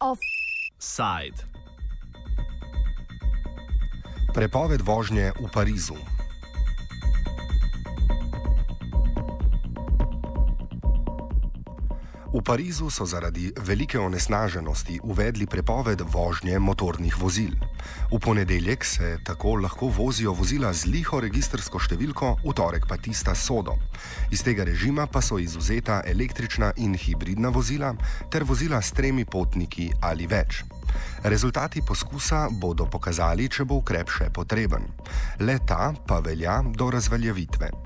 Offside. Prepoved vožnje v Parizu. Parizu so zaradi velike onesnaženosti uvedli prepoved vožnje motornih vozil. V ponedeljek se tako lahko vozijo vozila z liho registrsko številko, v torek pa tista sodo. Iz tega režima pa so izuzeta električna in hibridna vozila ter vozila s tremi potniki ali več. Rezultati poskusa bodo pokazali, če bo ukrep še potreben. Le ta pa velja do razveljavitve.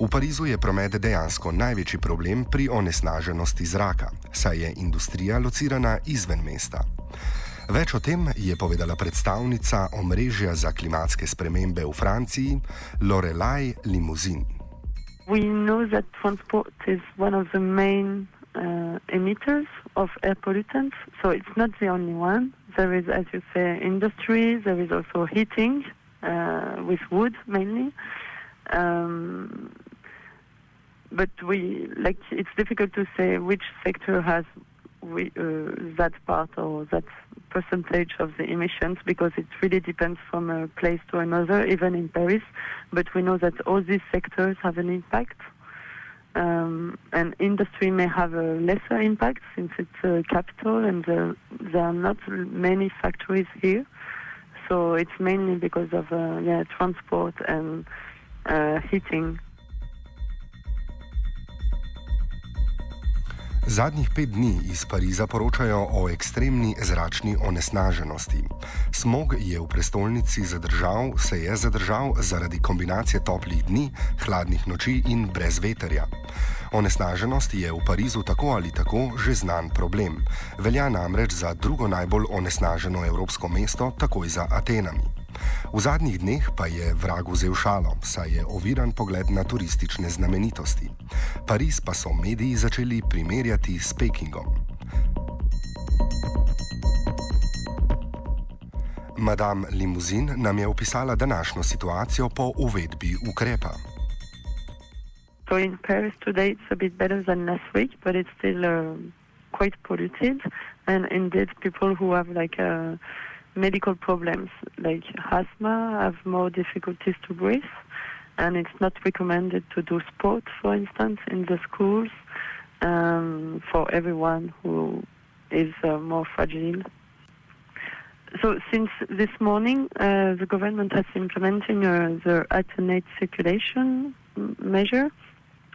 V Parizu je promet dejansko največji problem pri onesnaženosti zraka, saj je industrija locirana izven mesta. Več o tem je povedala predstavnica omrežja za klimatske spremembe v Franciji, Lorelai Limousin. We know that transport is one of the main uh, emitters of air pollutants, so it's not the only one. There is, as you say, industry, there is also heating uh, with wood mainly. Um, but we like it's difficult to say which sector has we, uh, that part or that percentage of the emissions because it really depends from a place to another, even in Paris. But we know that all these sectors have an impact. Um, and industry may have a lesser impact since it's a capital and uh, there are not many factories here. So it's mainly because of uh, yeah, transport and uh, heating. Zadnjih pet dni iz Pariza poročajo o ekstremni zračni onesnaženosti. Smog je v prestolnici zadržal, se je zadržal zaradi kombinacije toplih dni, hladnih noči in brez veterja. Onesnaženost je v Parizu tako ali tako že znan problem. Velja namreč za drugo najbolj onesnaženo evropsko mesto, takoj za Atenami. V zadnjih dneh pa je vrag vzel šalo, saj je oviran pogled na turistične znamenitosti. Pariz pa so mediji začeli primerjati s Pekingom. Madame Limuzin nam je opisala današnjo situacijo po uvedbi ukrepa. So in Paris today it's a bit better than last week, but it's still uh, quite polluted. And indeed, people who have like a medical problems like asthma have more difficulties to breathe, and it's not recommended to do sport, for instance, in the schools um, for everyone who is uh, more fragile. So since this morning, uh, the government has implementing uh, the alternate circulation measure,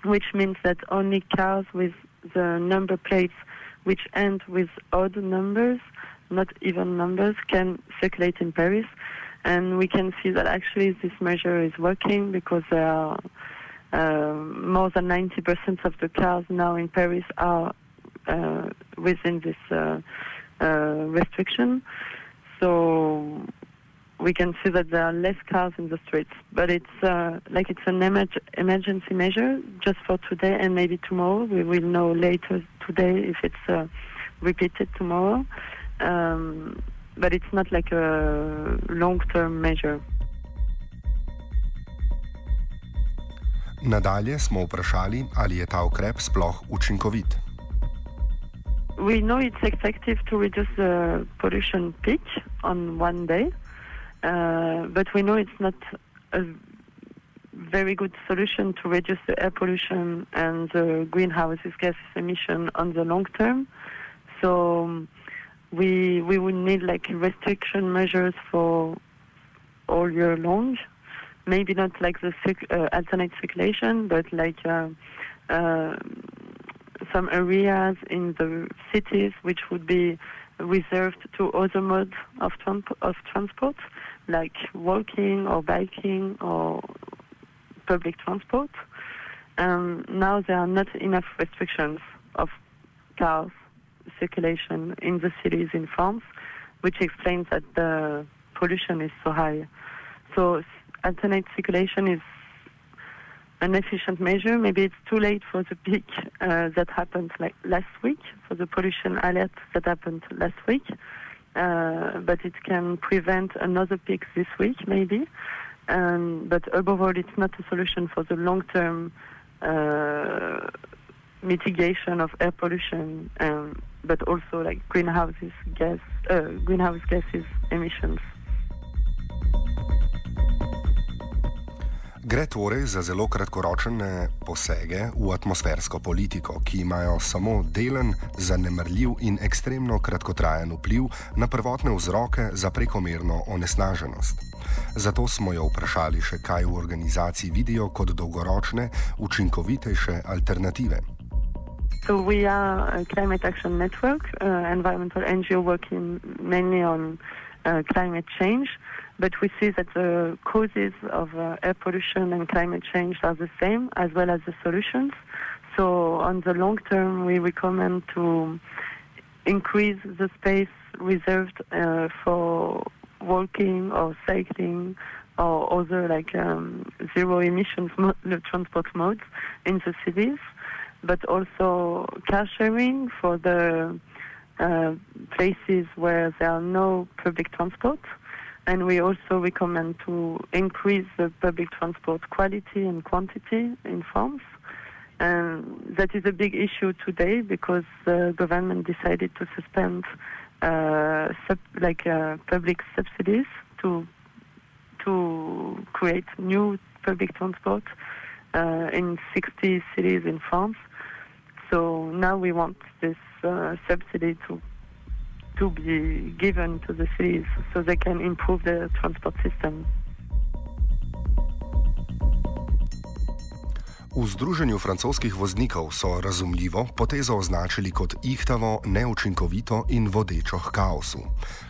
which means that only cars with the number plates which end with odd numbers not even numbers, can circulate in Paris. And we can see that actually this measure is working because there are uh, more than 90% of the cars now in Paris are uh, within this uh, uh, restriction. So we can see that there are less cars in the streets, but it's uh, like it's an emer- emergency measure just for today and maybe tomorrow. We will know later today if it's uh, repeated tomorrow um, but it's not like a long-term measure. Nadalje smo vprašali, ali je ta ukrep sploh učinkovit. We know it's effective to reduce the pollution peak on one day, uh, but we know it's not a very good solution to reduce the air pollution and the greenhouse gas emission on the long term. So um, we we would need like restriction measures for all year long. Maybe not like the uh, alternate circulation, but like uh, uh, some areas in the cities which would be reserved to other modes of, of transport, like walking or biking or public transport. Um, now there are not enough restrictions of cars circulation in the cities in France, which explains that the pollution is so high. So alternate circulation is an efficient measure. Maybe it's too late for the peak uh, that happened like last week, for the pollution alert that happened last week. Uh, but it can prevent another peak this week, maybe. Um, but above all, it's not a solution for the long-term uh, mitigation of air pollution, um, but also like greenhouse gas, uh, greenhouse gases emissions. Gre torej za zelo kratkoročne posege v atmosfersko politiko, ki imajo samo delen, zanemrljiv in ekstremno kratkotrajen vpliv na prvotne vzroke za prekomerno onesnaženost. Zato smo jo vprašali še, kaj v organizaciji vidijo kot dolgoročne, učinkovitejše alternative. So we are a climate action network, uh, environmental NGO working mainly on uh, climate change. but we see that the causes of uh, air pollution and climate change are the same as well as the solutions. So on the long term, we recommend to increase the space reserved uh, for walking or cycling or other like um, zero emissions mo- transport modes in the cities, but also car sharing for the uh, places where there are no public transport and we also recommend to increase the public transport quality and quantity in France. And that is a big issue today because the government decided to suspend uh, sub, like uh, public subsidies to to create new public transport uh, in 60 cities in France. So now we want this uh, subsidy to to be given to the cities so they can improve the transport system. V Združenju francoskih voznikov so razumljivo potezo označili kot ihtavo, neučinkovito in vodečo k kaosu.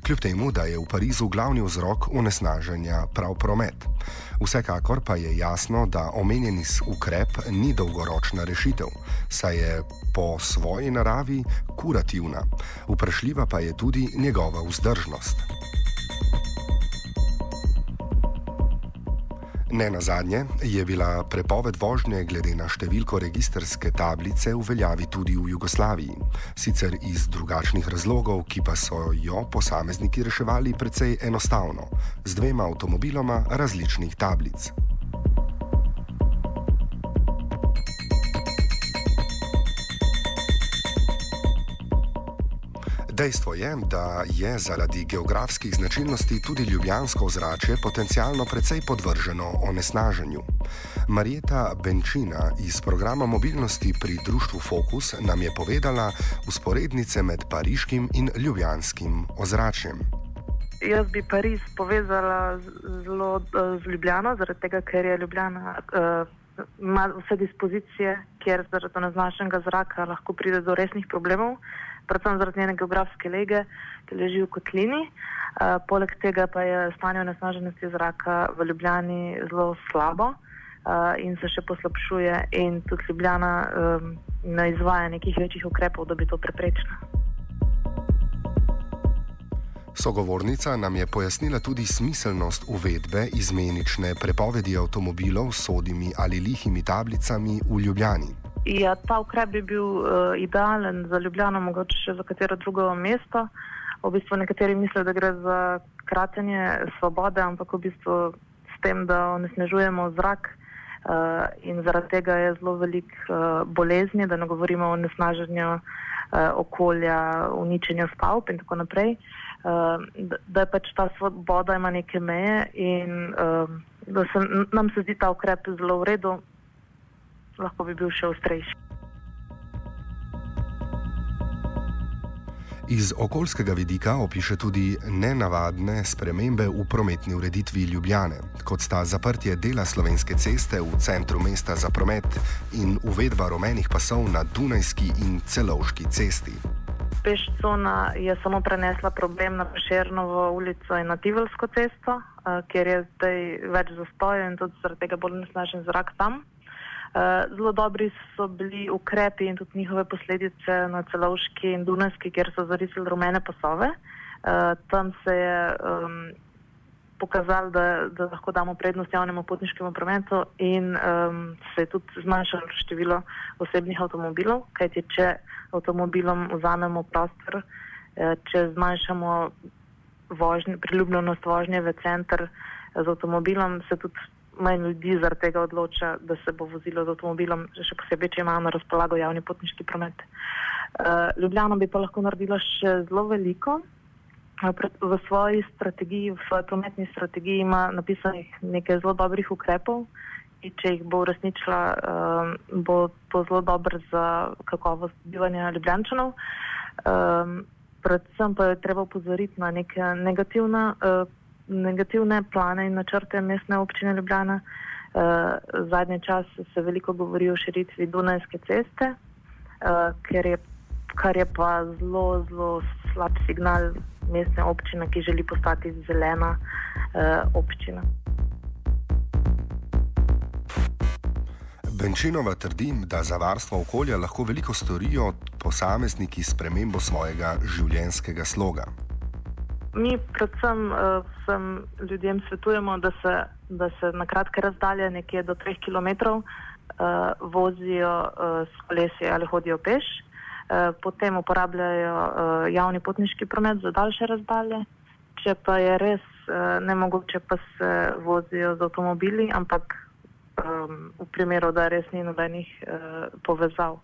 Kljub temu, da je v Parizu glavni vzrok onesnaženja prav promet. Vsekakor pa je jasno, da omenjeni ukrep ni dolgoročna rešitev, saj je po svoji naravi kurativna. Vprašljiva pa je tudi njegova vzdržnost. Ne na zadnje je bila prepoved vožnje glede na številko registerske tablice v veljavi tudi v Jugoslaviji, sicer iz drugačnih razlogov, ki pa so jo posamezniki reševali precej enostavno, z dvema avtomobiloma različnih tablic. Dejstvo je, da je zaradi geografskih značilnosti tudi ljubljansko ozračje potencialno precej podvrženo onesnaženju. Marijeta Benčina iz programa mobilnosti pri društvu Focus nam je povedala usporednice med pariškim in ljubljanskim ozračjem. Jaz bi Pariz povezala zelo z Ljubljano, zaradi tega, ker je Ljubljana. Uh, Ima vse dispozicije, kjer zaradi onesnaženega zraka lahko pride do resnih problemov predvsem zaradi njene geografske lege, ki leži v kotlini. Uh, poleg tega pa je stanje onesnaženosti zraka v Ljubljani zelo slabo uh, in se še poslabšuje, in tudi Ljubljana um, ne izvaja nekih večjih ukrepov, da bi to preprečila. Sogovornica nam je pojasnila tudi smiselnost uvedbe izmenične prepovedi avtomobilov s sodimi ali lihimi tablicami v Ljubljani. Ja, ta ukrep bi bil uh, idealen za Ljubljano, mogoče še za katero drugo mesto. V bistvu nekateri mislijo, da gre za kratenje svobode, ampak v bistvu s tem, da onesnežujemo zrak uh, in zaradi tega je zelo velik uh, bolezni, da ne govorimo o onesnaženju uh, okolja, uničenju stavb in tako naprej. Uh, da, da je pač ta svoboda ima neke meje in uh, da se, nam se zdi ta ukrep zelo v redu lahko bi bil še ostrejši. Iz okoljskega vidika opiše tudi nenavadne spremembe v prometni ureditvi Ljubljane, kot sta zaprtje dela slovenske ceste v centru mesta za promet in uvedba rumenih pasov na Dunajski in Celovški cesti. Pešcona je samo prenesla problem na Pešernovo ulico in na Tivolsko cesto, eh, kjer je zdaj več zastojev in tudi zaradi tega bolj nesnažen zrak tam. Eh, zelo dobri so bili ukrepi in tudi njihove posledice na celovški in dunajski, kjer so zarisili rumene pasove. Uh, tam se je um, pokazalo, da, da lahko damo prednost javnemu potniškemu prometu in um, se je tudi zmanjšalo število osebnih avtomobilov, kajti če avtomobilom vzamemo prostor, uh, če zmanjšamo vožnje, priljubljenost vožnje v center, z avtomobilom, se tudi manj ljudi zaradi tega odloča, da se bo vozilo z avtomobilom, še posebej, če imajo na razpolago javni potniški promet. Uh, Ljubljana bi pa lahko naredila še zelo veliko. V svoji strategiji, v svoji prometni strategiji ima napisanih nekaj zelo dobrih ukrepov, in če jih bo uresničila, um, bo to zelo dobro za kakovost bivanja Ljubljančanov. Um, predvsem pa je treba upozoriti na neke negativne, uh, negativne plane in načrte mestne občine Ljubljana. Uh, zadnji čas se veliko govori o širitvi Dunajske ceste, uh, je, kar je pa zelo, zelo slab signal mestne občine, ki želi postati zelena uh, občina. Benčinova trdi, da za varstvo okolja lahko veliko storijo posamezniki s premembo svojega življenjskega sloga. Mi, predvsem, uh, ljudem svetujemo, da se, da se na kratke razdalje, nekje do 3 km, uh, vozijo uh, s kolesi ali hodijo peš. Uh, potem uporabljajo eh, javni potniški promet za daljše razdalje. Če pa je res eh, nemogoče, pa se vozijo z avtomobili, ampak um, v primeru, da res ni nobenih uh, povezav.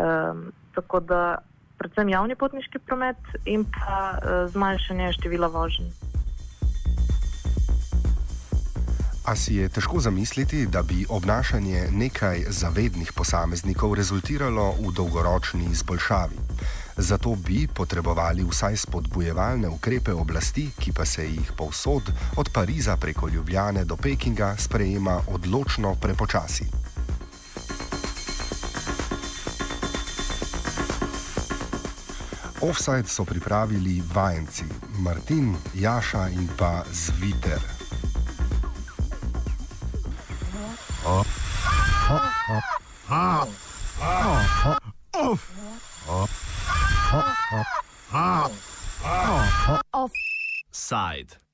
Um, tako da predvsem javni potniški promet in pa uh, zmanjšanje števila vožnji. A si je težko zamisliti, da bi obnašanje nekaj zavednih posameznikov rezultiralo v dolgoročni izboljšavi. Zato bi potrebovali vsaj spodbujevalne ukrepe oblasti, ki pa se jih povsod, od Pariza preko Ljubljane do Pekinga, sprejema odločno prepočasi. Offside so pripravili vajenci Martin, Jaša in pa Zviter. Offside.